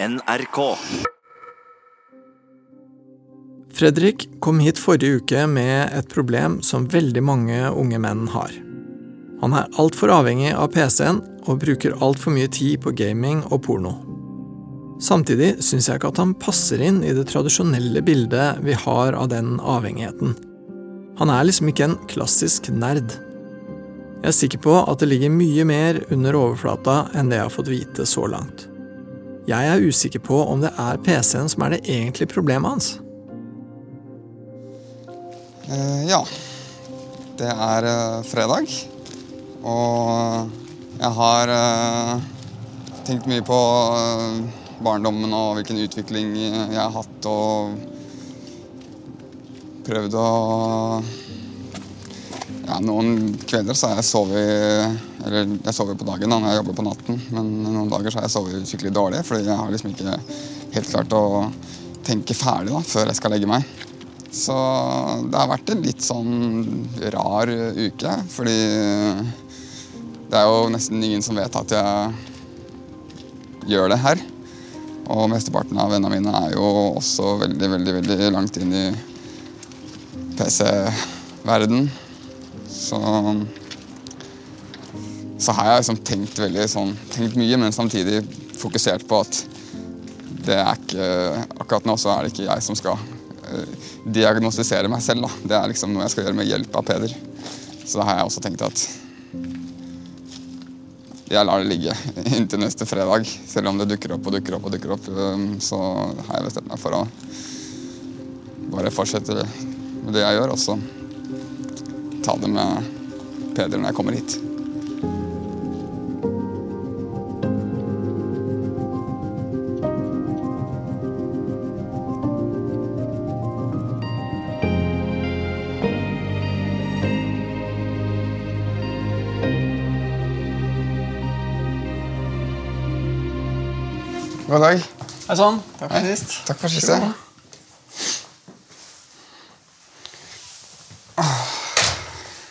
NRK. Fredrik kom hit forrige uke med et problem som veldig mange unge menn har. Han er altfor avhengig av PC-en og bruker altfor mye tid på gaming og porno. Samtidig syns jeg ikke at han passer inn i det tradisjonelle bildet vi har av den avhengigheten. Han er liksom ikke en klassisk nerd. Jeg er sikker på at det ligger mye mer under overflata enn det jeg har fått vite så langt. Jeg er usikker på om det er PC-en som er det egentlige problemet hans. Uh, ja. Det er uh, fredag. Og jeg har uh, tenkt mye på barndommen og hvilken utvikling jeg har hatt, og prøvd å ja, Noen kvelder så har jeg sovet Eller jeg sover på dagen da, når jeg jobber på natten, men noen dager så har jeg sovet skikkelig dårlig, fordi jeg har liksom ikke helt klart å tenke ferdig da, før jeg skal legge meg. Så det har vært en litt sånn rar uke, fordi det er jo nesten ingen som vet at jeg gjør det her. Og mesteparten av vennene mine er jo også veldig, veldig, veldig langt inn i PC-verden. Så så har jeg liksom tenkt veldig sånn Tenkt mye, men samtidig fokusert på at det er ikke Akkurat nå så er det ikke jeg som skal eh, diagnostisere meg selv. da. Det er liksom noe jeg skal gjøre med hjelp av Peder. Så da har jeg også tenkt at jeg lar det ligge inntil neste fredag. Selv om det dukker opp og dukker opp, og dukker opp, um, så har jeg bestemt meg for å bare fortsette med det jeg gjør, og så ta det med Peder når jeg kommer hit. God dag. Hei sann. Takk for sist. Takk for sist. ja.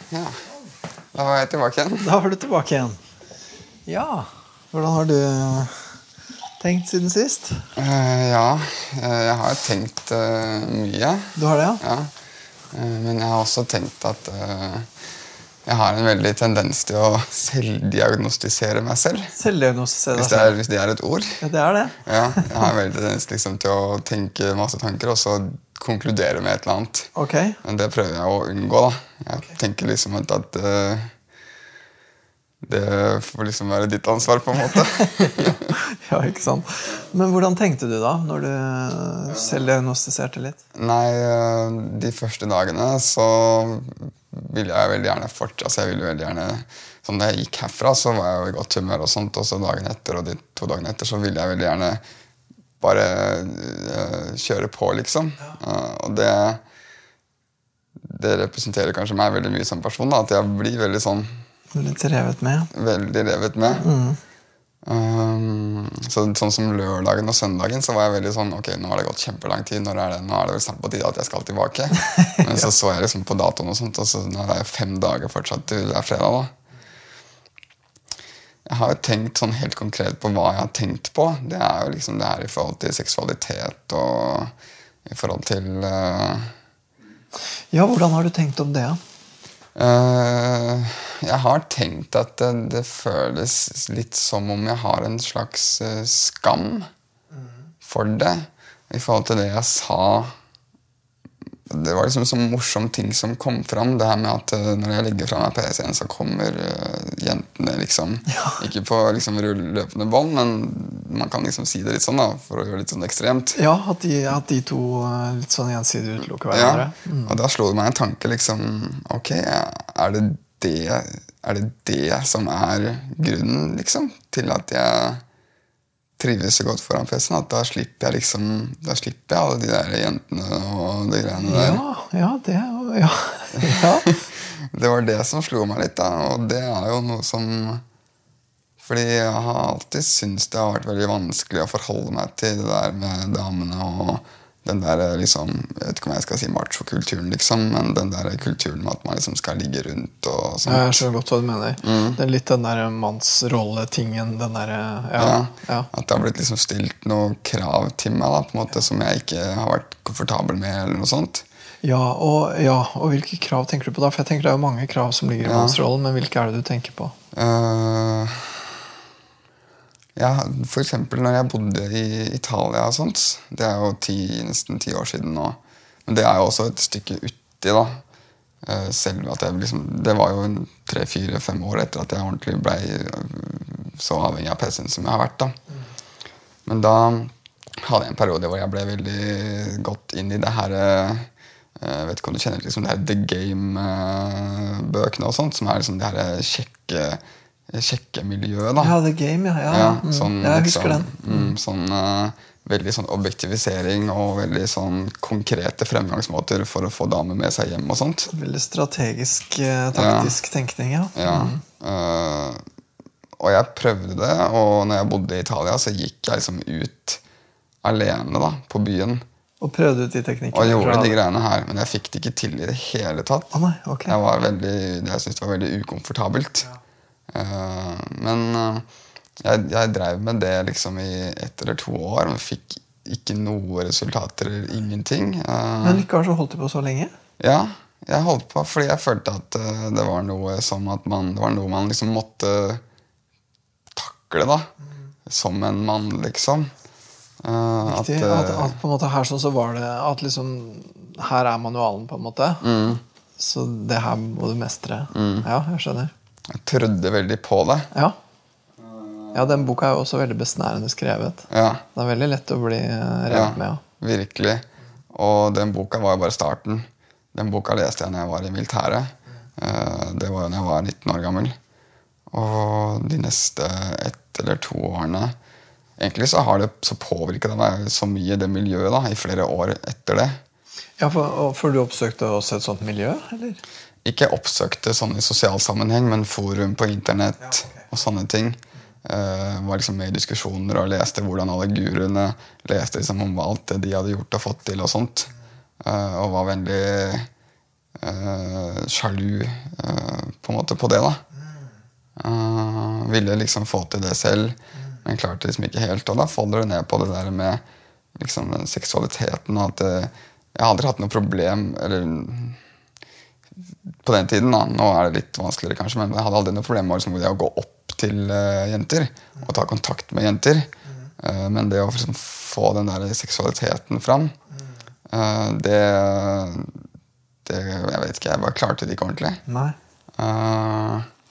Ja. Var jeg tilbake igjen. Da var du tilbake igjen. Ja. Hvordan har du tenkt siden sist? Uh, ja, eh, jeg har tenkt uh, mye. Du har det, ja? Ja. Uh, men jeg har også tenkt at jeg har en veldig tendens til å selvdiagnostisere meg selv. Selvdiagnostisere Hvis det er, hvis det er et ord. Ja, det er det. Ja, jeg har en veldig tendens liksom, til å tenke masse tanker og så konkludere med et eller annet. Ok. Men det prøver jeg å unngå. da. Jeg tenker liksom at, at det får liksom være ditt ansvar, på en måte. Ja, ikke sant. Men hvordan tenkte du da, når du selv diagnostiserte litt? Nei, eh, de første dagene så ville jeg veldig gjerne fortsatt altså jeg ville veldig gjerne, sånn Da jeg gikk herfra, så var jeg jo i godt humør, og sånt, og så dagen etter og de to dagene etter så ville jeg veldig gjerne bare eh, kjøre på, liksom. Eh, og det det representerer kanskje meg veldig mye som person. Da, at jeg blir veldig sånn Litt revet med? veldig revet med. Um, så, sånn som lørdagen og søndagen så var jeg veldig sånn Ok, nå har det gått kjempelang tid. Når er det, nå er det vel snart på tide at jeg skal tilbake. Men så så jeg liksom på datoen, og sånt Og så nå er det fem dager fortsatt til det er fredag. da Jeg har jo tenkt sånn helt konkret på hva jeg har tenkt på. Det er jo liksom det her i forhold til seksualitet og i forhold til uh, Ja, hvordan har du tenkt om det? da? Eh, jeg har tenkt at det, det føles litt som om jeg har en slags eh, skam for det. I forhold til det jeg sa Det var liksom sånn morsom ting som kom fram. Det her med at eh, når jeg legger fra meg PC-en, så kommer eh, jentene liksom Ikke på liksom løpende bånd, men man kan liksom si det litt sånn da, for å gjøre det litt sånn ekstremt. Ja, at de, at de to eh, litt sånn gjensidig utelukker Ja, Mm. og da slo det meg en tanke liksom Ok, er det det, er det det som er grunnen, liksom? Til at jeg trives så godt foran PC-en? At da slipper jeg liksom Da slipper jeg alle de der jentene og de greiene der. Ja, ja, det Ja. ja. Det var det som slo meg litt, da. Og det er jo noe som Fordi jeg har alltid syntes det har vært veldig vanskelig å forholde meg til det der med damene og den der eh, liksom, Jeg vet ikke om jeg skal si machokulturen, liksom, men den der kulturen med at man liksom skal ligge rundt og sånt. Ja, jeg skjønner godt hva du mener. Det er litt den der mannsrolletingen. Den der, ja, Ja, ja. At det har blitt liksom stilt noen krav til meg da, på en måte som jeg ikke har vært komfortabel med. eller noe sånt. Ja, og, ja, og hvilke krav tenker du på da? For jeg tenker Det er jo mange krav som ligger i mannsrollen, men hvilke er det du tenker på? Eh, ja, eksempel når jeg bodde i Italia og sånt. Det er jo ti, nesten ti år siden nå. Men det er jo også et stykke uti, da. Eh, selv at jeg liksom Det var jo tre-fire-fem år etter at jeg ordentlig ble eh, så avhengig av PC-en som jeg har vært. da. Men da hadde jeg en periode hvor jeg ble veldig godt inn i det her eh, Jeg vet ikke om du kjenner liksom det her The Game-bøkene og sånt, som er liksom det her kjekke sjekkemiljøet. da. Ja, The Game, ja. ja. Ja, Mm. sånn, ja jeg husker liksom, den. Mm, sånn uh, Veldig sånn objektivisering og veldig sånn konkrete fremgangsmåter for å få damer med seg hjem og sånt. Veldig strategisk, eh, taktisk tenkning, ja. Ja. Uh, og jeg prøvde det, og når jeg bodde i Italia, så gikk jeg liksom ut alene da, på byen Og prøvde ut de teknikkene. og gjorde de greiene her. Men jeg fikk det ikke til i det hele tatt. Å nei, ok. Jeg, var veldig, jeg syntes det var veldig ukomfortabelt. Eh, men eh, jeg, jeg drev med det liksom i ett eller to år, men fikk ikke noe resultater eller ingenting. Eh, Men likevel så holdt du på så lenge? ja, jeg holdt på fordi jeg følte at eh, det var noe som at man, det var noe man liksom måtte takle, da. Som en mann, liksom. Viktig at, at, eh, at på en måte her sånn så var det At liksom Her er manualen, på en måte. mm, Så det her må du mestre. Ja, jeg skjønner. Jeg trødde veldig på det. Ja. ja, den boka er jo også veldig besnærende skrevet. Ja. Det er veldig lett å bli revet Ja, med. Ja. virkelig. Og den boka var jo bare starten. Den boka leste jeg når jeg var i militæret. Eh, Det var jo når jeg var 19 år gammel. Og de neste ett eller to årene Egentlig så har det så påvirka meg så mye, det miljøet, da, i flere år etter det. Ja, for, for du oppsøkte også et sånt miljø? eller? Ikke oppsøkte sånn i sosial sammenheng, men forum på internett og sånne ting. Uh, var liksom med i diskusjoner og leste hvordan alle guruene leste liksom om alt det de hadde gjort og fått til. og sånt. uh, og var veldig uh, sjalu på en måte på det. da. Ville liksom få til det selv, men klarte liksom ikke helt. Og da faller du ned på det der med liksom seksualiteten. at Jeg har aldri hatt noe problem eller på den tiden, da, nå er det litt vanskeligere kanskje, men jeg hadde aldri noe problem med liksom, det å gå opp til uh, jenter og ta kontakt med jenter. Uh, men det å liksom, få den der seksualiteten fram, uh, det, det Jeg vet ikke, jeg bare klarte det ikke ordentlig. Nei.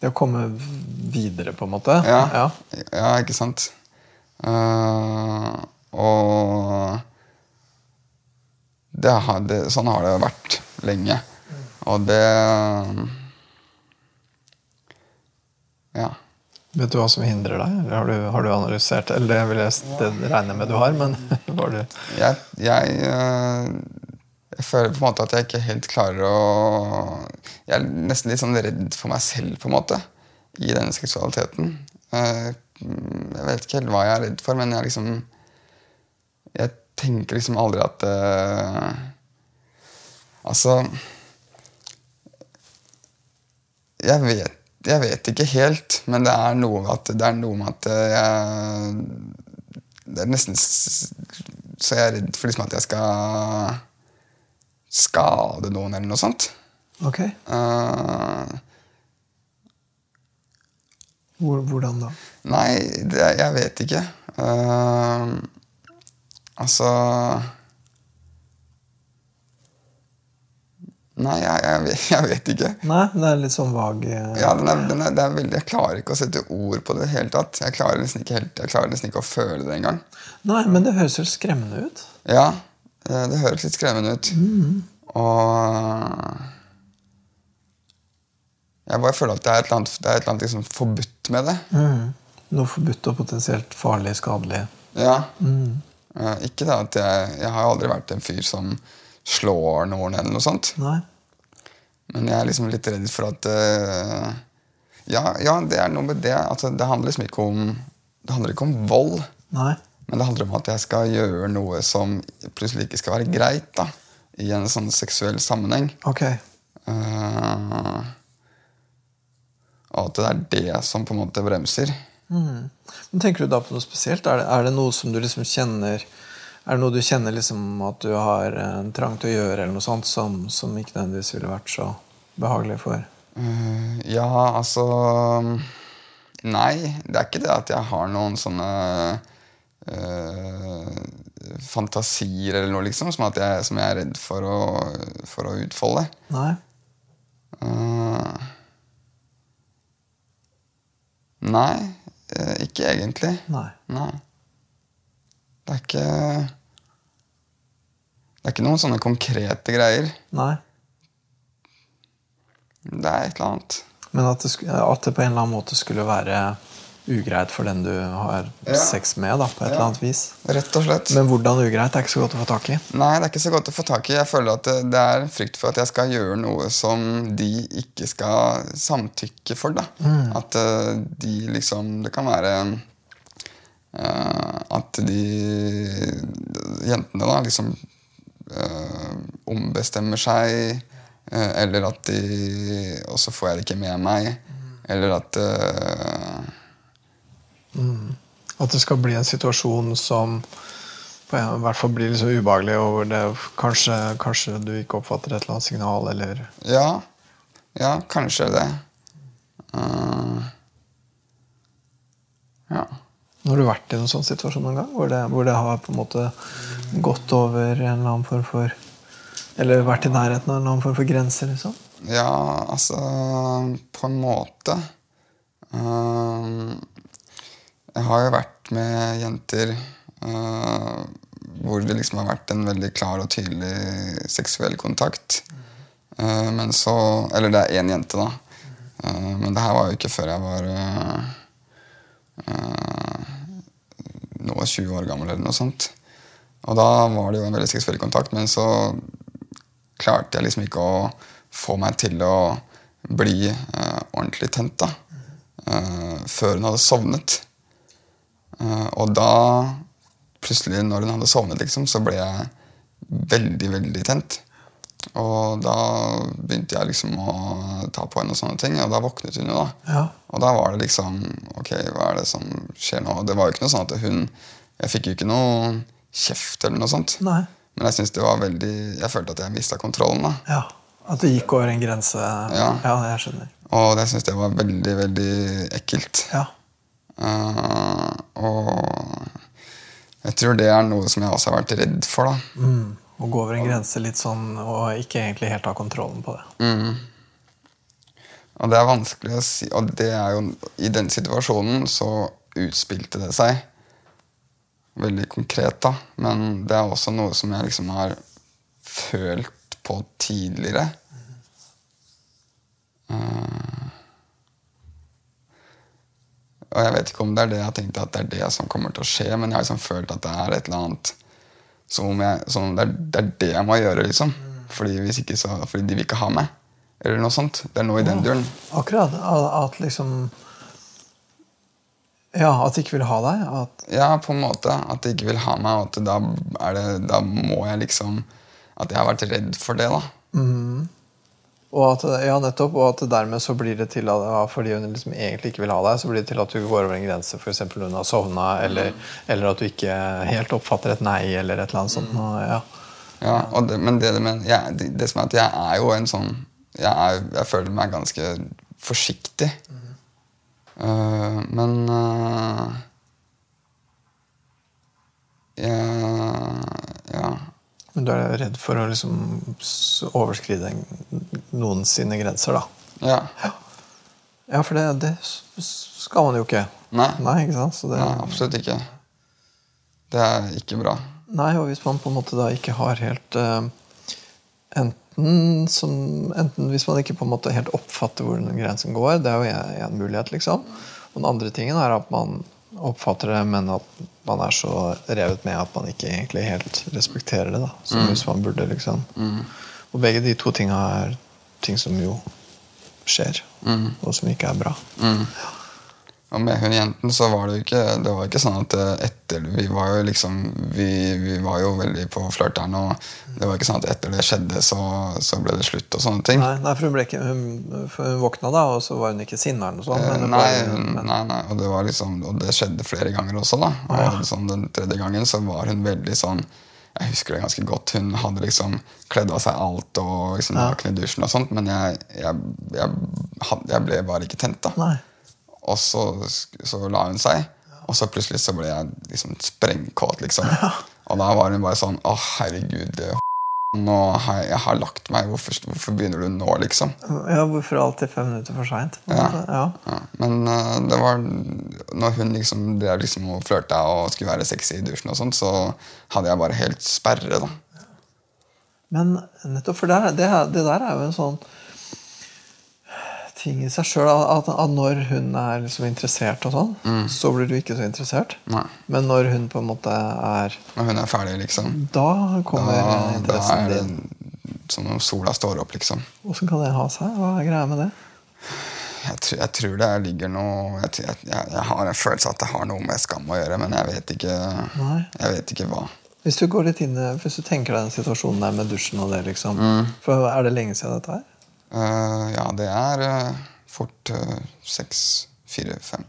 Det å komme videre, på en måte? ja, ja. ja. ikke sant? Og det har, det, sånn har det vært lenge. Og det Ja. Vet du hva som hindrer deg? Har du, har du analysert Eller det vil jeg det jeg med du har, men var du Jeg, jeg, eh, jeg føler på en måte at jeg ikke helt klarer å Jeg er nesten litt sånn redd for meg selv på en måte i denne seksualiteten. Eh, Jeg vet ikke helt hva jeg er redd for, men jeg liksom Jeg tenker liksom aldri at eh, Altså jeg vet, jeg vet ikke helt, men det er noe, at, det er noe med at eh, jeg Det er nesten så jeg er redd for liksom at jeg skal skade noen eller noe sånt. Ok. Uh, Hvor, hvordan da? nei, det, jeg vet ikke. Uh, altså Nei, jeg, jeg, vet, jeg vet ikke. Nei, det er litt sånn vag eh, Ja, den er, den er, det er veldig, Jeg klarer ikke å sette ord på det Helt tatt. Jeg klarer nesten ikke, helt, jeg klarer nesten ikke å føle det engang. Nei, men det høres jo skremmende ut. Ja, eh, det høres litt skremmende ut. Og Jeg bare føler at det er et eller annet, det er et eller annet liksom forbudt med det. Noe forbudt og potensielt farlig, skadelig. Ja. Eh, Ikke det at jeg Jeg har aldri vært en fyr som slår noen eller noe sånt. Nei. Men jeg er liksom litt redd for at uh, ja, ja, det er noe med det. Altså, det handler liksom ikke om Det handler ikke om vold. Nei. Men det handler om at jeg skal gjøre noe som plutselig ikke skal være greit. da, I en sånn seksuell sammenheng. Ok. Uh, og at det er det som på en måte bremser. Men tenker du da på noe spesielt? Er det, er det noe som du liksom kjenner Er det noe du kjenner liksom at du har en trang til å gjøre, eller noe sånt som, som ikke nødvendigvis ville vært så behagelig for? Eh, ja, altså Nei, det er ikke det at jeg har noen sånne eh, fantasier eller noe, liksom, som, jeg, som jeg er redd for å, for å utfolde. Nei? Uh, nei, eh, ikke egentlig. Nei. Nei. Det er ikke Det er ikke noen sånne konkrete greier. Nei. Det er et eller annet. Men at det, at det på en eller annen måte skulle være ugreit for den du har Ja. sex med, da, på et Ja. eller annet vis. Rett og slett. Men hvordan ugreit det er ikke så godt å få tak i. Nei, det er ikke så godt å få tak i. Jeg føler at det, det er frykt for at jeg skal gjøre noe som de ikke skal samtykke for. da. At eh, de liksom Det kan være at de jentene da liksom eh, ombestemmer seg. eh, eller at de Og så får jeg det ikke med meg. Eller at mm. At det skal bli en situasjon som på en, i hvert fall blir så ubehagelig, og det kanskje, kanskje du ikke oppfatter et eller annet signal, eller Ja, ja kanskje det. Uh, ja. Har du vært i en sånn situasjon noen gang? Hvor det, hvor det har på en måte gått over en eller annen form for Eller vært i nærheten av en eller annen form for grense? liksom? Ja, altså På en måte. Eh, jeg har jo vært med jenter eh, hvor det liksom har vært en veldig klar og tydelig seksuell kontakt. Eh, men så Eller det er én jente, da. Men det her var jo ikke før jeg var uh, nå er 20 år gammel eller noe sånt. Og da var det jo en veldig seksuell kontakt, men så klarte jeg liksom ikke å få meg til å bli eh, ordentlig tent da. Eh, før hun hadde sovnet. Eh, og da, plutselig når hun hadde sovnet, liksom, så ble jeg veldig, veldig tent. Og da begynte jeg liksom å ta på henne og sånne ting, og da våknet hun jo, da. Ja. Og da var det liksom Ok, hva er det som skjer nå? Det var jo ikke noe sånn at hun Jeg fikk jo ikke noe kjeft eller noe sånt. Nei. Men jeg synes det var veldig Jeg følte at jeg mista kontrollen. da Ja. At det gikk over en grense? Ja. jeg skjønner. Og det syns jeg var veldig, veldig ekkelt. Ja. Uh, og jeg tror det er noe som jeg også har vært redd for. da Mm. Å gå over en grense litt sånn og ikke egentlig helt ha kontrollen på det. Og det er vanskelig å si Og det er jo i den situasjonen så utspilte det seg veldig konkret, da. Men det er også noe som jeg liksom har følt på tidligere. Uh, og jeg vet ikke om det er det jeg har tenkt at det er det som kommer til å skje, men jeg har liksom følt at det er et eller annet som om jeg, som det, er, det er det jeg må gjøre, liksom. Fordi, hvis ikke så, fordi de vil ikke ha meg. Eller noe sånt. Det er noe i den duren. Akkurat. At liksom Ja, at de ikke vil ha deg. At, Ja, på en måte. At de ikke vil ha meg, og at da, det, da må jeg liksom At jeg har vært redd for det, da. Og at, ja, nettopp, og at dermed så blir det til at ja, fordi hun liksom egentlig ikke vil ha deg, så blir det til at du går over en grense, f.eks. når hun har sovna, eller, eller at du ikke helt oppfatter et nei, eller et eller annet sånt. Og, ja. Ja, og det, men det, men jeg, det, det som er at jeg er jo en sånn Jeg, er, jeg føler meg ganske forsiktig. Eh, men uh, jeg, Ja. Men du er redd for å liksom overskride noen sine grenser, da. Ja. Ja, for det, det skal man jo ikke. Nei. Nei, ikke sant? Så det, Nei, absolutt ikke. Det er ikke bra. Nei, og hvis man på en måte da ikke har helt uh, enten, som, enten hvis man ikke på en måte helt oppfatter hvor den grensen går, det er jo en, en mulighet, liksom. Og den andre tingen er at man oppfatter det, men at man er så revet med at man ikke egentlig helt respekterer det. da, Som hvis man burde, liksom. Og begge de to tinga er ting som jo skjer, og som ikke er bra. Og med hun jenten så var det jo ikke Det var ikke sånn at eh, etter Vi var jo liksom Vi, vi var jo veldig på flørteren, og det var ikke sånn at etter det skjedde, så, så ble det slutt og sånne ting. Nei, nei for, hun ikke, hun, hun våkna da, og så var hun ikke sinna eller noe sånt. Men Eh, Nei, men, nei, nei, og det var liksom Og det skjedde flere ganger også, da. Og sånn, den tredje gangen så var hun veldig sånn Jeg husker det ganske godt. Hun hadde liksom kledd av seg alt og liksom naken i dusjen og sånt, men jeg, jeg, jeg, jeg ble bare ikke tent, da. nei. Og så, så la hun seg, og så plutselig så ble jeg liksom sprengkåt, liksom. Og da var hun bare sånn Å, herregud, nå har jeg, jeg har lagt meg. Hvorfor, hvorfor begynner du nå, liksom? Ja, hvorfor alltid fem minutter for seint? Ja. Ja. Ja, men uh, det var Når hun liksom drev liksom og flørta og skulle være sexy i dusjen, og sånt, så hadde jeg bare helt sperre. da. Men nettopp for det, det, det der er jo en sånn ting i seg sjøl. At, at når hun er liksom interessert, og sånn, Mm. så blir du ikke så interessert. Nei. Men når hun på en måte er Når hun er ferdig, liksom, Da kommer da, da interessen er det din. som om sola står opp, liksom. Åssen kan det ha seg? Hva er greia med det? Jeg, tror- jeg tror det ligger noe jeg, jeg, jeg har en følelse at det har noe med skam å gjøre, men jeg vet ikke, Nei. jeg vet ikke hva. Hvis du går litt inn Hvis du tenker deg den situasjonen der med dusjen og det, liksom. Mm. For Er det lenge siden dette her? Eh, ja, det er uh, fort uh, seks, fire, fem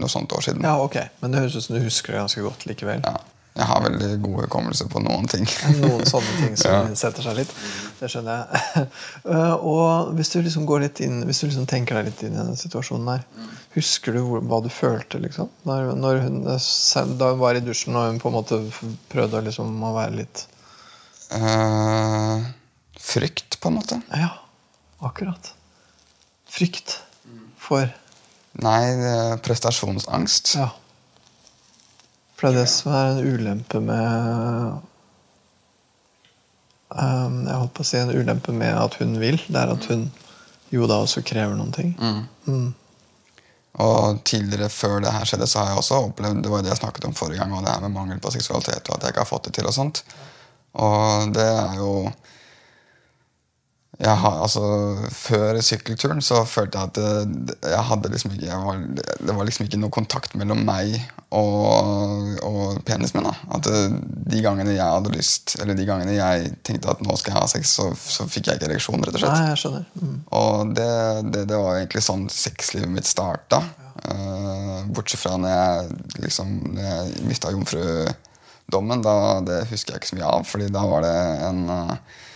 Noe sånt år siden. Ja, ok. Men det høres ut som du husker det ganske godt likevel. Ja. Jeg har veldig god hukommelse på noen ting. Noen sånne ting som Ja. setter seg litt. Det skjønner jeg. Eh, og hvis du liksom går litt inn Hvis du liksom tenker deg litt inn i den situasjonen der, husker du hva du følte liksom? Når, når hun, da hun var i dusjen og hun på en måte prøvde liksom å være litt uh, frykt, på en måte. Ja, akkurat. Frykt for Nei, prestasjonsangst. Ja. For det er det som er en ulempe med um, Jeg holdt på å si en ulempe med at hun vil. Det er at hun jo da også krever noen ting. Mm. Og tidligere før det her skjedde, så har jeg også opplevd det var det jeg snakket om forrige gang, og det her med mangel på seksualitet og at jeg ikke har fått det til. Og sånt. Og det er jo har, altså, Før sykkelturen så følte jeg at jeg hadde liksom ikke, jeg var, det var liksom ikke noe kontakt mellom meg og, og penisen min. da. At det, De gangene jeg hadde lyst, eller de gangene jeg tenkte at nå skal jeg ha sex, så, så fikk jeg ikke ereksjon. rett og slett. Nei, jeg skjønner. Mm. Og det, det, det var egentlig sånn sexlivet mitt starta. Eh, bortsett fra når jeg liksom når jeg mista jomfrudommen. Da, det husker jeg ikke så mye av, Fordi da var det en uh,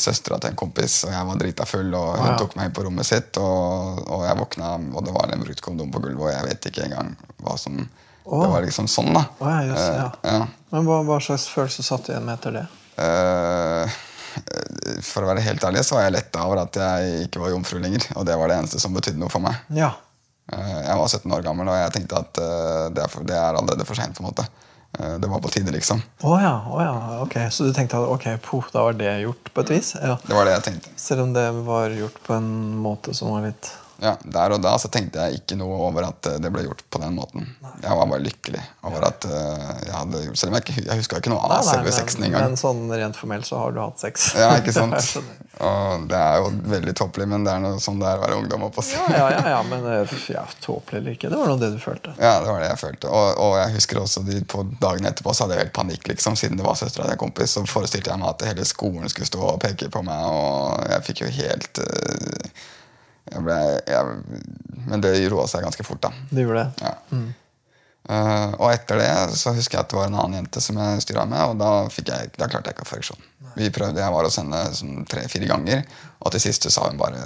søstera til en kompis, og jeg var drita full, og hun ja. tok meg inn på rommet sitt, og, og jeg våkna, og det var en brukt kondom på gulvet, og jeg vet ikke engang hva som oh. Det var liksom sånn, da. Oh, ja, just, ja. Uh, ja. Men hva, hva slags følelse satt du igjen med etter det? Uh, for å være helt ærlig så var jeg letta over at jeg ikke var jomfru lenger. Og det var det eneste som betydde noe for meg. Ja. Eh, jeg var 17 år gammel, og jeg tenkte at eh, det, er for, det er allerede for seint. Uh, det var på tide, liksom. Oh ja, oh ja. Ok, Så du tenkte at ok, puh, da var det gjort på et vis? Ja. Det var det jeg tenkte. Selv om det var gjort på en måte som var litt Ja, Der og da så tenkte jeg ikke noe over at eh, det ble gjort på den måten. Jeg var bare lykkelig over at eh, jeg hadde gjort Selv om jeg ikke jeg huska ikke noe av Nei, nei, selve sexen engang. Men sånn rent formelt så har du hatt sex. Ja, ikke sant? Og det er jo veldig tåpelig, men det er noe sånn det er å være ungdom. opp å si. ja, ja, ja, ja, men eh, ja, tåpelig eller ikke. Det var nå det du følte. Ja, det var det jeg følte. Og, og jeg husker også de, på dagen etterpå så hadde jeg helt panikk, liksom, siden det var søstera til en kompis. Så forestilte jeg meg at hele skolen skulle stå og peke på meg, og jeg fikk jo helt eh, jeg ble, jeg, Men det roa seg ganske fort, da. Du gjorde det? Ja. Eh, og etter det så husker jeg at det var en annen jente som jeg styra med, og da, jeg, da klarte jeg ikke å få ereksjon. Vi prøvde, Jeg var å sende sånn tre-fire ganger, og til sist sa hun bare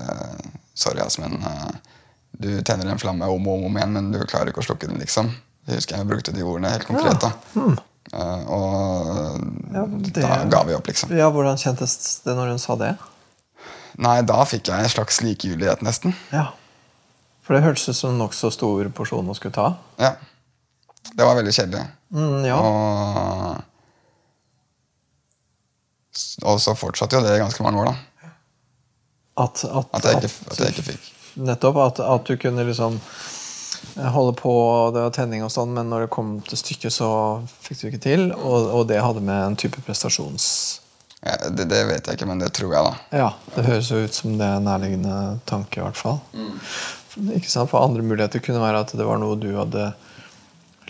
Sorry, ass, men uh, du tenner en flamme om og om igjen, men du klarer ikke å slukke den, liksom. Jeg husker jeg brukte de ordene helt konkret. da Eh, Og Ja, det- da ga vi opp, liksom. Ja, Hvordan kjentes det når hun sa det? Nei, da fikk jeg en slags likegyldighet, nesten. Ja. For det hørtes ut som nokså stor porsjon å skulle ta. Ja. Det var veldig kjedelig. Mm, ja. Og, og så fortsatte jo det i ganske mange år, da. At, at, At jeg ikke, at jeg ikke fikk. Nettopp. At, at du kunne liksom eh, holde på, det var tenning og sånn, men når det kom til stykket, så fikk du ikke til. Og, og det hadde med en type prestasjons... Ja, det, det vet jeg ikke, men det tror jeg, da. Ja, det høres jo ut som det er en nærliggende tanke, i hvert fall. Ikke sant? For andre muligheter kunne være at det var noe du hadde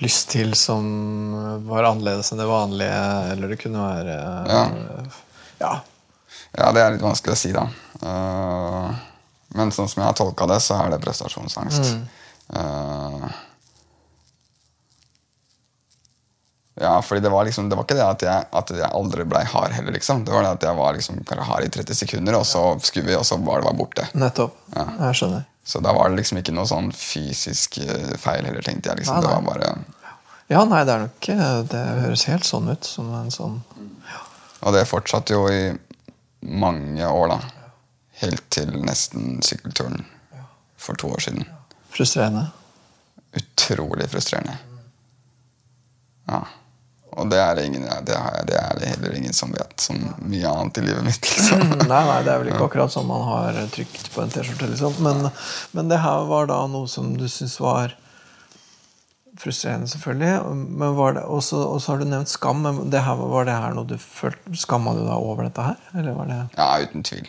lyst til som var annerledes enn det vanlige, eller det kunne være Ja. ja. Ja, det er litt vanskelig å si, da. Eh, men sånn som jeg har tolka det, så er det prestasjonsangst. Eh, ja, fordi det var liksom Det var ikke det at jeg, at jeg aldri blei hard heller, liksom. Det var det at jeg var liksom bare hard i 30 sekunder, og så skulle vi, og så var det bare borte. Nettopp. Jeg skjønner. Så da var det liksom ikke noe sånn fysisk eh, feil heller, tenkte jeg. liksom. Nei, Det var bare Ja, nei, det er nok Det høres helt sånn ut. Som en sånn Og det fortsatte jo i mange år, da. Helt til nesten sykkelturen for to år siden. frustrerende. Utrolig frustrerende. Ja. Og det er, ingen, det, er, det er heller ingen som vet, som mye annet i livet mitt. liksom. Nei, nei, det er vel ikke akkurat sånn man har trykt på en T-skjorte. Liksom. Men, men det her var da noe som du syntes var frustrerende, selvfølgelig. Men var det, og så har du nevnt skam. Men det her, var det her noe du følte Skamma du deg over dette her? Eller var det Ja, uten tvil.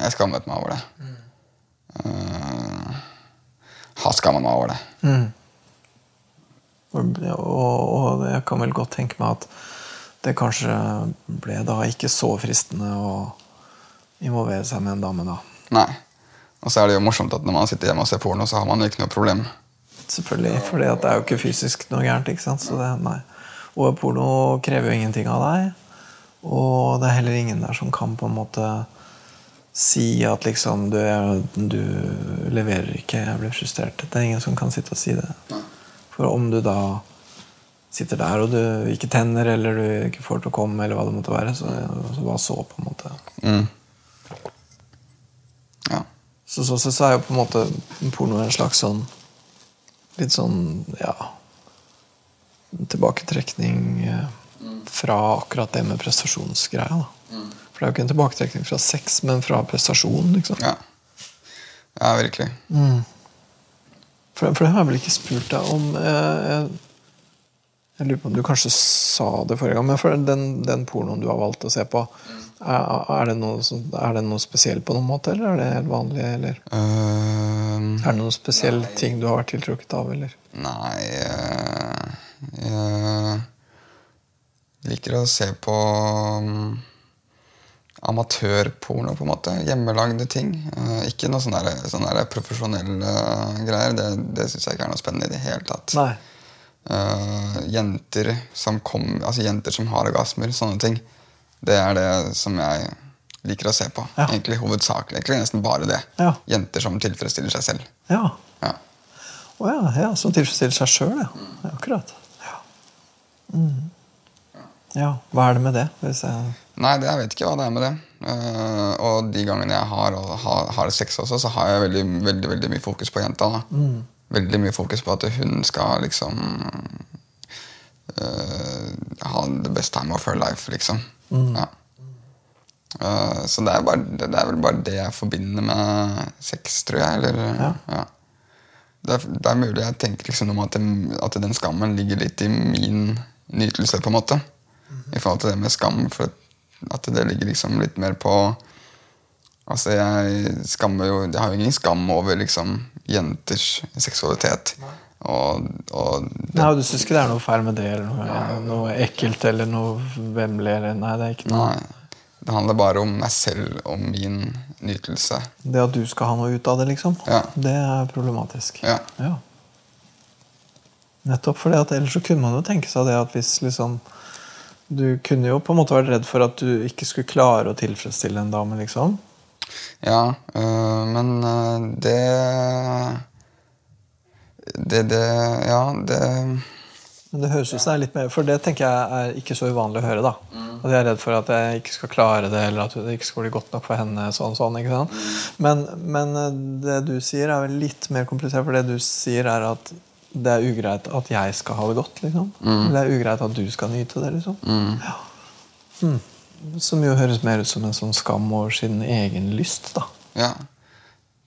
Jeg skammet meg over det. Uh, har skammet meg over det. Og, og jeg kan vel godt tenke meg at det kanskje ble da ikke så fristende å involvere seg med en dame, da. Nei. Og så er det jo morsomt at når man sitter hjemme og ser porno, så har man jo ikke noe problem. Selvfølgelig, for det er jo ikke fysisk noe gærent. ikke sant? Så det, nei. Og porno krever jo ingenting av deg. Og det er heller ingen der som kan på en måte si at liksom du, du leverer ikke, jeg blir frustrert. Det er ingen som kan sitte og si det. For om du da sitter der og du ikke tenner, eller du ikke får til å komme, eller hva det måtte være, så, så hva så, på en måte. Mm. Ja. Så sånn sett så er jo på en måte porno en slags sånn Litt sånn, ja Tilbaketrekning eh, fra akkurat det med prestasjonsgreia. da. For det er jo ikke en tilbaketrekning fra sex, men fra prestasjon. liksom. Ja. ja, virkelig. For, for det har jeg vel ikke spurt deg om. eh, Jeg, jeg lurer på om du kanskje sa det forrige gang, men for den, den pornoen du har valgt å se på, er, er, det noe, er det noe spesielt på noen måte, eller er det helt vanlig? eller? Ehm, Er det noen spesielle ting du har vært tiltrukket av? eller? nei eh, Jeg liker å se på um, amatørporno, på en måte. Hjemmelagde ting. Uh, ikke noe sånne, der, sånne profesjonelle greier. Det, det syns jeg ikke er noe spennende i det hele tatt. Eh, jenter som kom, altså jenter som har orgasmer, sånne ting. Det er det som jeg liker å se på. Ja. Egentlig hovedsakelig. Egentlig nesten bare det. Ja. Jenter som tilfredsstiller seg selv. Ja. Ja. Oh, ja, ja, Som tilfredsstiller seg sjøl, ja. ja. Akkurat. Ja. Mm. Ja. Hva er det med det? Jeg... Nei, det, jeg vet ikke hva det er med det. Uh, og de gangene jeg har, har, har sex også, så har jeg veldig, veldig, veldig mye fokus på jenta. da. Veldig mye fokus på at hun skal liksom uh, ha the best time of her life, liksom. Ja. Uh, så det er, bare, det er vel bare det jeg forbinder med sex, tror jeg. Eller, ja. Det, er, det er mulig jeg tenker liksom om at, den, at den skammen ligger litt i min nytelse, på en måte. I forhold til det med skam. For at det ligger liksom litt mer på Altså, jeg skammer jo Jeg har jo ingen skam over liksom jenters seksualitet. Og, og det, Nei, Du syns ikke det er noe feil med det? eller noe, noe ekkelt eller noe vemmelig? eller Nei, det er ikke noe nei, det handler bare om meg selv og min nytelse. Det at du skal ha noe ut av det, liksom, Ja. det er problematisk. Ja. Ja. Nettopp fordi at ellers så kunne man jo tenke seg det at hvis liksom Du kunne jo på en måte vært redd for at du ikke skulle klare å tilfredsstille en dame, liksom. Ja, øh, men øh, det Det, det Ja, det Men det høres ut som det er litt mer For det tenker jeg er ikke så uvanlig å høre. da At jeg er redd for at jeg ikke skal klare det, eller at det ikke skal bli godt nok for henne. sånn, sånn, ikke sant? Men, men eh, det du sier, er vel litt mer komplisert. For det du sier, er at det er ugreit at jeg skal ha det godt. liksom Mm. det er ugreit at du skal nyte det. liksom ja. Mm. Som jo høres mer ut som en sånn skam over sin egen lyst. da Ja.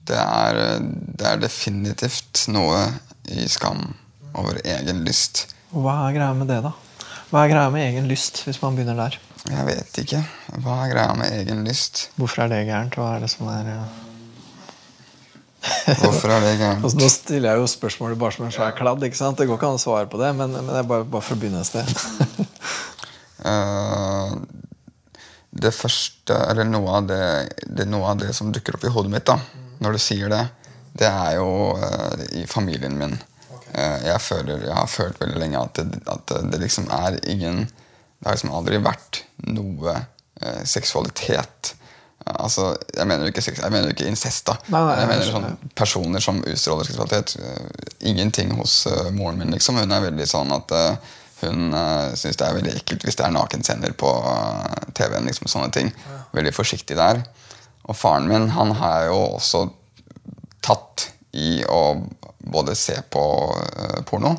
Det er, det er definitivt noe i skam over egen lyst. Hva er greia med det, da? Hva er greia med egen lyst, hvis man begynner der? Jeg vet ikke. Hva er greia med egen lyst? Hvorfor er det gærent? Hva er det som er eh, Hvorfor er det gærent? Altså, nå stiller jeg jo spørsmålet bare som en svær kladd. ikke sant? Det går ikke an å svare på det, men, men det er bare, bare for å begynne et sted. uh, det første, eller noe av det, det, noe av det som dukker opp i hodet mitt da, når du sier det, det er jo uh, i familien min. Eh, jeg, føler, jeg har følt veldig lenge at det, at det liksom er ingen Det har liksom aldri vært noe seksualitet. Altså, Jeg mener jo ikke, sex- jeg mener jo ikke incest, da. Nei, nei, jeg mener sånn personer som utstråler seksualitet. Eh, Ingenting hos uh, moren min, liksom. Hun er veldig sånn at uh, hun uh, syns det er veldig ekkelt hvis det er nakensender på uh, TV-en. liksom sånne ting. Veldig forsiktig der. Og faren min han har jo også tatt i å både se på porno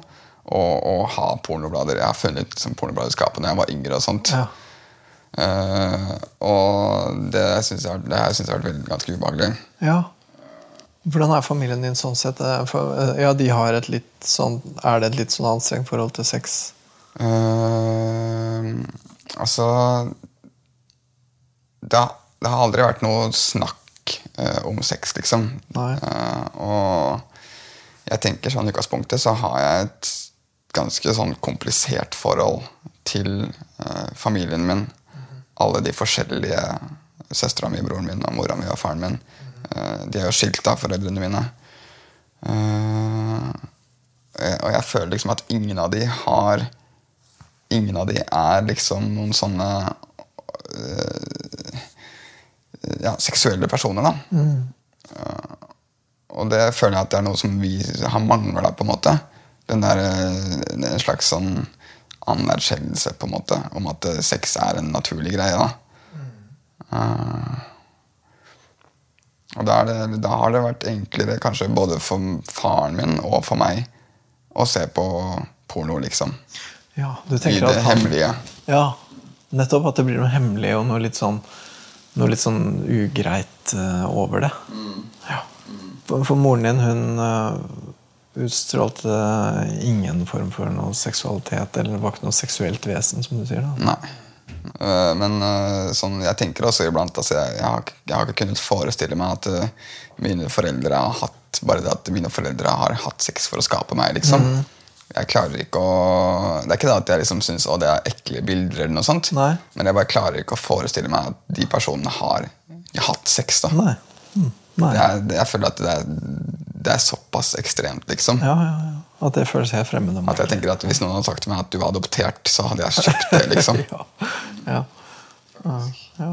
og, og ha pornoblader. Jeg har funnet liksom, pornoblader i skapet da jeg var yngre. og sånt. Ja. Eh, og det syns jeg, det her synes jeg har vært ganske ubehagelig. ja. Hvordan er familien din sånn sett? Eh, eh, ja, de har et litt sånn Er det et litt sånn anstrengt forhold til sex? Uh, altså det, har- det har aldri vært noe snakk uh, om sex, liksom. Og jeg tenker sånn i utgangspunktet så har jeg et ganske sånn komplisert forhold til familien min. Alle de forskjellige Søstera mi, broren min, og mora mi og faren min. Eh, de er jo skilt, av foreldrene mine. Eh, og jeg føler liksom at ingen av de har Ingen av de er liksom noen sånne øh, ja, seksuelle personer, da. Uh, og det føler jeg at det er noe som vi har mangla, på en måte. Den der, en slags sånn anerkjennelse, på en måte, om at øh, sex er en naturlig greie. da. Uh, og da, det, da har det vært enklere kanskje både for faren min og for meg å se på porno, liksom. Ja, du I tenker det at han, hemmelige. Ja, nettopp at det blir noe hemmelig og noe litt sånn, noe litt sånn ugreit uh, over det. Ja. For, for moren din, hun eh, utstrålte ingen form for noe seksualitet, eller det var ikke noe seksuelt vesen, som du sier. da. Nei. Eh, Men eh, sånn, jeg tenker også iblant altså, jeg, jeg, har, jeg har ikke kunnet forestille meg at uh, mine foreldre har hatt Bare det at mine foreldre har hatt sex for å skape meg, liksom. Jeg klarer ikke å Det er ikke det at jeg liksom syns det er ekle bilder, eller noe sånt Nei. men jeg bare klarer ikke å forestille meg at de personene har hatt sex. da Nei. Mm. Er, det, Jeg føler at det er, det er såpass ekstremt, liksom. Ja, ja, ja. At det føles helt fremmed. At jeg tenker at Hvis noen hadde sagt til meg at du var adoptert, så hadde jeg kjøpt det. liksom ja. Ja. Ja.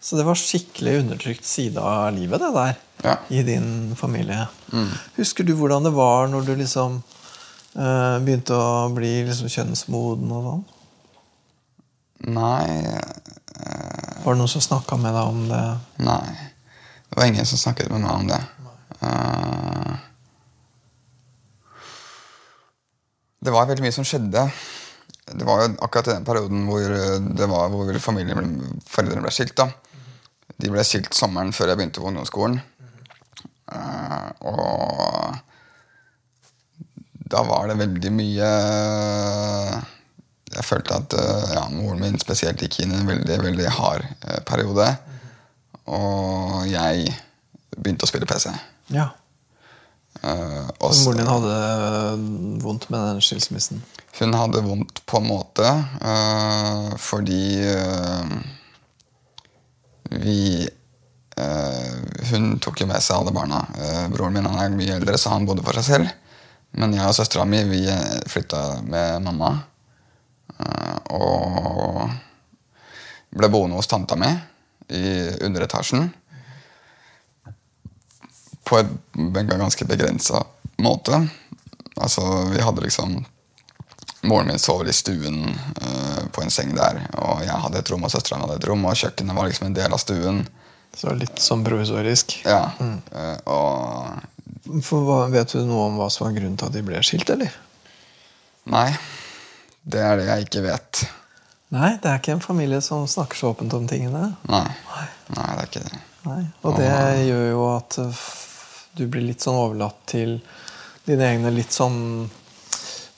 Så det var skikkelig undertrykt side av livet, det der. Ja. I din familie. Husker du hvordan det var når du liksom eh, begynte å bli liksom kjønnsmoden og sånn? Nei Var det noen som snakka med deg om det? Nei. Det var ingen som snakket med meg om det. Uh, det var veldig mye som skjedde. Det var jo akkurat den perioden hvor, eh, det var, hvor familien foreldrene ble skilt. da. De ble skilt sommeren før jeg begynte på ungdomsskolen. Uh, og da var det veldig mye Jeg følte at eh, ja, moren min spesielt gikk inn i en veldig veldig hard eh, periode. Og jeg begynte å spille PC. Ja. Uh, og Og moren din hadde eh, vondt med den skilsmissen? Hun hadde vondt på en måte uh, fordi uh, vi eh, Hun tok jo med seg alle barna. Eh, broren min han er mye eldre, så han bodde for seg selv. Men jeg og søstera mi vi flytta med mamma. eh, og ble boende hos tanta mi i underetasjen. På et, en ganske begrensa måte. Altså, vi hadde liksom Moren min sover i stuen uh, på en seng der, og jeg hadde et rom, og søstera hadde et rom, og kjøkkenet var liksom en del av stuen. Så litt sånn provisorisk. Ja, eh, og For hva, Vet du noe om hva som var grunnen til at de ble skilt, eller? Nei, det er det jeg ikke vet. Nei, det er ikke en familie som snakker så åpent om tingene. Nei, Nei det er ikke det. Nei. Og det gjør jo at uh, du blir litt sånn overlatt til dine egne litt sånn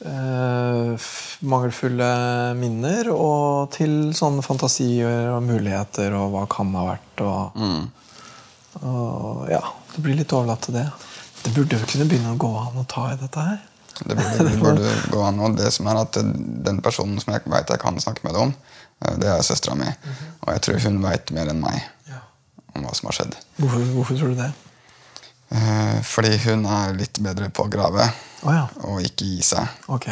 eh, mangelfulle minner, og til sånne fantasier og muligheter og hva kan ha vært. Og, Mm. og ja, Det blir litt overlatt til det. Det burde jo kunne begynne å gå an å ta i dette her. Det burde, burde gå an. Og det som er at den personen som jeg vet jeg kan snakke med det om, eh, det er søstera mi. Og jeg tror hun veit mer enn meg om hva som har skjedd. Hvorfor, hvorfor tror du det? Eh, fordi hun er litt bedre på å grave oh, ja. og ikke gi seg. Ok.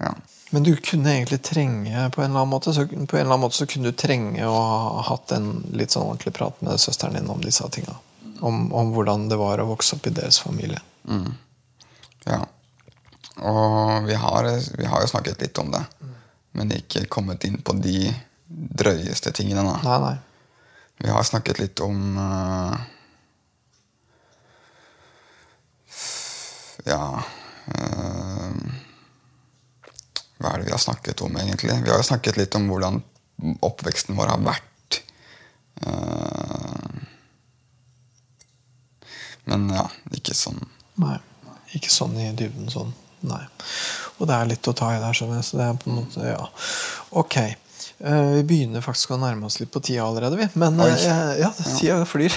Ja. Men du kunne egentlig trenge på en eller annen måte så, på en eller annen måte så kunne du trenge å ha hatt en litt sånn ordentlig prat med søsteren din om disse tinga. Om, om hvordan det var å vokse opp i deres familie. ja. Og vi har, vi har jo snakket litt om det, men ikke kommet inn på de drøyeste tingene. da. Nei, nei. Vi har snakket litt om uh, Ja uh, Hva er det vi har snakket om, egentlig? Vi har jo snakket litt om hvordan oppveksten vår har vært. Uh, men ja, ikke sånn Nei. Ikke sånn i dybden sånn. Nei. Og det er litt å ta i der, skjønner jeg. Så det er på en måte, ja. Ok. Eh, vi begynner faktisk å nærme oss litt på tida allerede, vi. Men Oi. eh, ja, tida flyr.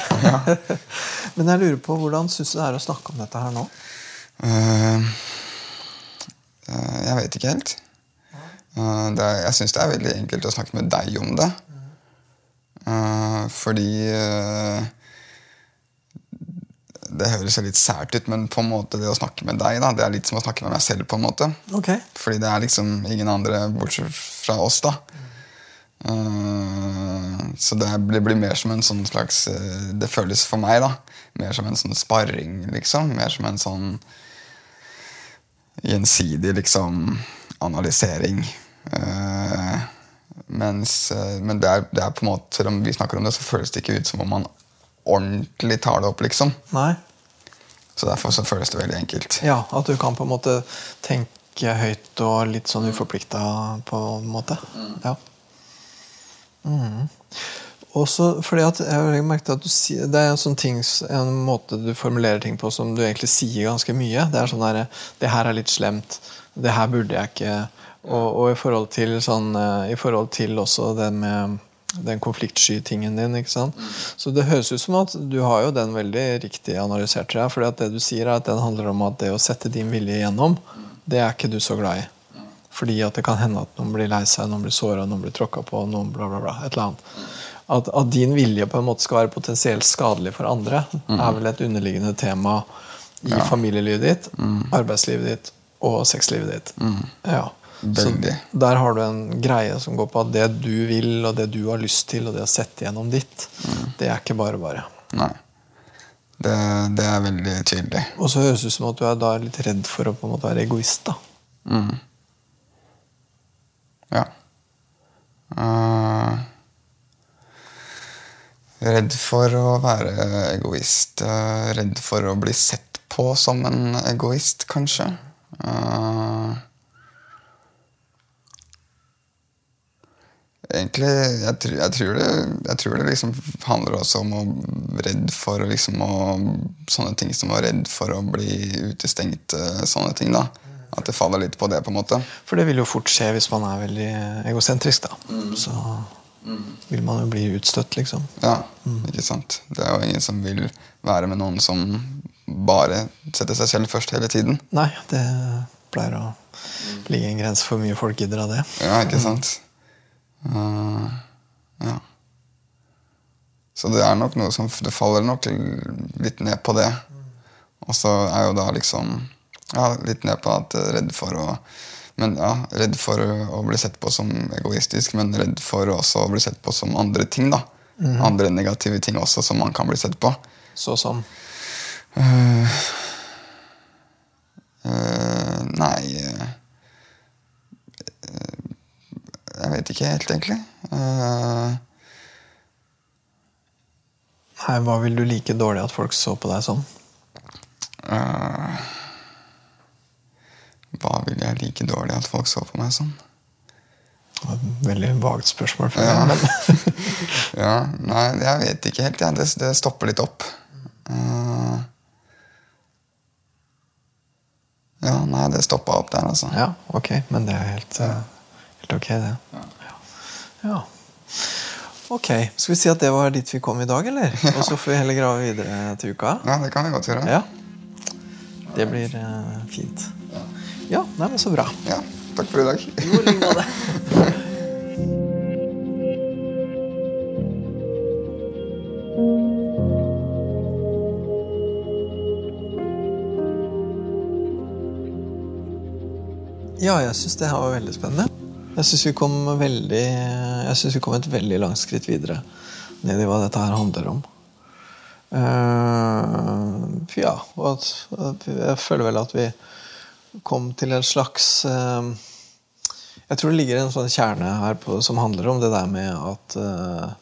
Men jeg lurer på hvordan syns du det er å snakke om dette her nå? Uh, uh, jeg vet ikke helt. Uh, er, jeg syns det er veldig enkelt å snakke med deg om det. Eh, fordi Det høres litt sært ut, men på en måte det å snakke med deg da, det er litt som å snakke med meg selv. på en måte Okay. Fordi det er liksom ingen andre bortsett fra oss. da Uh, Så det blir, blir mer som en sånn slags eh, Det føles for meg da mer som en sånn sparring, liksom. Mer som en sånn gjensidig liksom analysering. Uh, mens, men det er, det er på en måte, selv om vi snakker om det, så føles det ikke ut som om man ordentlig tar det opp, liksom. Nei. Så derfor så føles det veldig enkelt. Ja, at du kan på en måte tenke høyt og litt sånn uforplikta på en måte. Ja. Mm. Også fordi at jeg har merket at du Det er en sånn ting, en måte du formulerer ting på som du egentlig sier ganske mye. Det er sånn der, Det her er litt slemt. Det her burde jeg ikke. Og, og i forhold til sånn eh, I forhold til også det med den konfliktsky-tingen din. ikke sant? Så det høres ut som at du har jo den veldig riktig analysert. jeg, fordi at det du sier er at den handler om at det å sette din vilje igjennom, det er ikke du så glad i. Fordi at det kan hende at noen blir lei seg, noen blir såra, noen blir tråkka på, noen bla, bla, bla. Et eller annet. At, at din vilje på en måte skal være potensielt skadelig for andre, er vel et underliggende tema i familielivet ditt, arbeidslivet ditt og sexlivet ditt. Ja. Så der har du en greie som går på at det du vil, og det du har lyst til, og det å sette gjennom ditt, det er ikke bare bare. Nei. Det, det er veldig tydelig. Og så høres det ut som at du er da litt redd for å på en måte være egoist. da. Mm. Ja. Uh, redd for å være egoist. Uh, redd for å bli sett på som en egoist, kanskje. Eh, egentlig jeg, jeg, tror det, jeg tror det liksom handler også om å redd for liksom å, sånne ting som å redd for å bli utestengt. eh, Sånne ting da At det faller litt på det. på en måte For det vil jo fort skje hvis man er veldig egosentrisk. da. Så vil man jo bli utstøtt, liksom. Ja, ikke sant? Det er jo ingen som vil være med noen som bare setter seg selv først hele tiden. Nei, det pleier å ligge en grense for mye folk gidder av det. Ja, ikke sant? Eh, ja. Så det er nok noe som Det faller nok litt ned på det. Og så er jo da liksom Ja, litt ned på at er redd for å men ja, Redd for å bli sett på som egoistisk, men redd for også å bli sett på som andre ting. da Andre negative ting også som man kan bli sett på. Så som Uh, uh, nei eh, eh, Jeg vet ikke helt, egentlig. Uh... Nei, hva vil du like dårlig at folk så på deg sånn? Uh... hva vil jeg like dårlig at folk så på meg sånn? Det var et Veldig vagt spørsmål. For Ja. Meg, men ja, nei, jeg vet ikke helt. Ja. Det, det stopper litt opp. Uh... ja, nei, det stoppa opp der, altså. ja, ok. Men det er helt, uh, helt ok, det. Ja. ja. ok. Skal vi si at det var dit vi kom i dag, eller? Og så får vi heller grave videre til uka. Ja, det kan vi godt gjøre. Ja. Det blir uh, fint. Ja, nei, men så bra. Ja, takk for i dag. Jo, like. Ja, jeg syns det her var veldig spennende. Jeg syns vi kom veldig Jeg synes vi kom et veldig langt skritt videre ned i hva dette her handler om. Uh, ja, og at jeg føler vel at vi kom til en slags uh, Jeg tror det ligger en sånn kjerne her på, som handler om det der med at uh,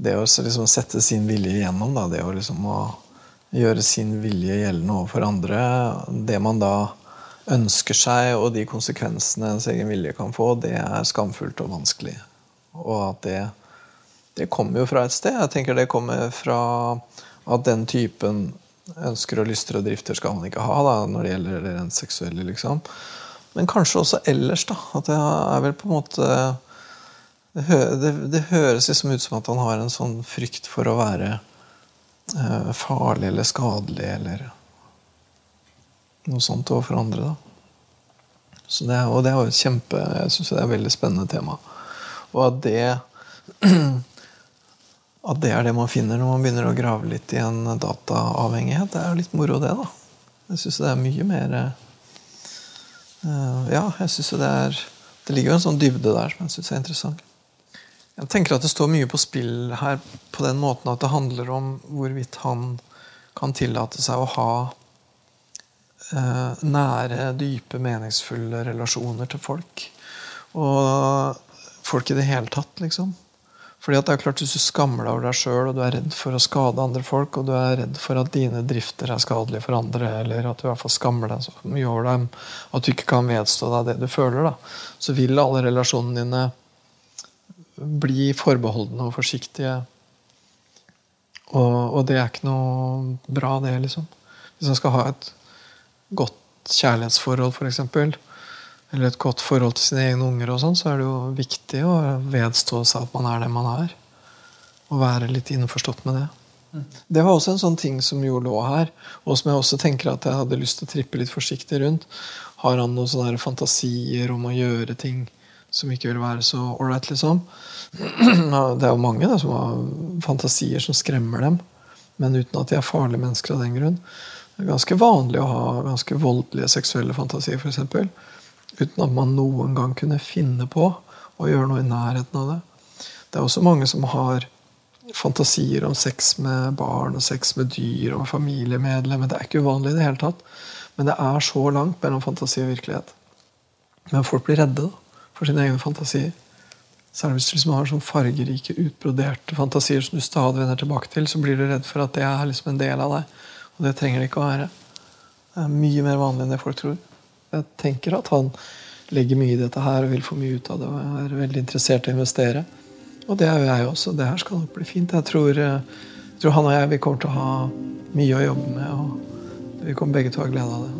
det å liksom sette sin vilje igjennom, da, det å liksom å gjøre sin vilje gjeldende overfor andre, det man da ønsker seg, og de konsekvensene ens egen vilje kan få, det er skamfullt og vanskelig. Og at det, det kommer jo fra et sted. Jeg tenker det kommer fra at den typen ønsker og lyster og drifter skal man ikke ha da, når det gjelder det rent seksuelle. liksom. Men kanskje også ellers. da, At det er vel på en måte Det, hø, det, det høres liksom ut som at han har en sånn frykt for å være eh, farlig eller skadelig eller noe sånt overfor andre. da. Så det, og det er jo et kjempe, jeg synes det er et veldig spennende tema. Og at det at det er det man finner når man begynner å grave litt i en dataavhengighet, det er jo litt moro, det. da. Jeg syns det er mye mer uh, Ja, jeg syns det er Det ligger jo en sånn dybde der som jeg syns er interessant. Jeg tenker at det står mye på spill her på den måten at det handler om hvorvidt han kan tillate seg å ha uh, nære, dype, meningsfulle relasjoner til folk. Og folk i det hele tatt, liksom. Fordi at det er klart Hvis du skammer deg over deg sjøl og du er redd for å skade andre folk, og du er redd for at dine drifter er skadelige for andre, eller at du i hvert fall skammer deg så mye over dem at du ikke kan vedstå deg det du føler, da, så vil alle relasjonene dine bli forbeholdne og forsiktige. Og, og det er ikke noe bra, det, liksom. Hvis man skal ha et godt kjærlighetsforhold, f.eks., eller et godt forhold til sine egne unger, og sånn, så er det jo viktig å vedstå seg at man er den man er. Og være litt innforstått med det. Det var også en sånn ting som jo lå her, og som jeg også tenker at jeg hadde lyst til å trippe litt forsiktig rundt. Har han noen sånne fantasier om å gjøre ting som ikke vil være så ålreit, liksom? Det er jo mange da, som har fantasier som skremmer dem, men uten at de er farlige mennesker av den grunn. Det er ganske vanlig å ha ganske voldelige seksuelle fantasier, f.eks uten at man noen gang kunne finne på å gjøre noe i nærheten av det. Det er også mange som har fantasier om sex med barn og sex med dyr og familiemedlemmer. Det er ikke uvanlig i det hele tatt. Men det er så langt mellom fantasi og virkelighet. Men folk blir redde da, for sine egne fantasier. Særlig hvis du liksom har sånn fargerike, utbroderte fantasier som du stadig vender tilbake til, så blir du redd for at det er liksom en del av deg. Og det trenger det ikke å være. Det er mye mer vanlig enn det folk tror. Jeg tenker at han legger mye i dette her og vil få mye ut av det. og er veldig interessert i å investere. Og det er jo jeg også. Det her skal nok bli fint. Jeg tror, jeg tror han og jeg vi kommer til å ha mye å jobbe med. Og vi kommer begge til å ha glede av det.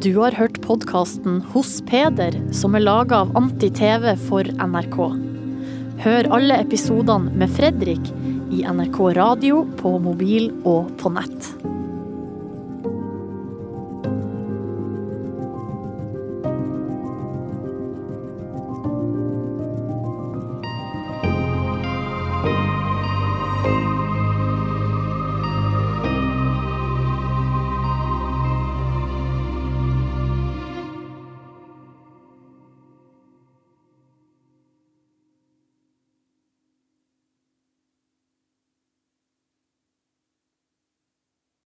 Du har hørt podkasten Hos Peder, som er laga av Anti-TV for NRK. Hør alle episodene med Fredrik i NRK radio, på mobil og på nett.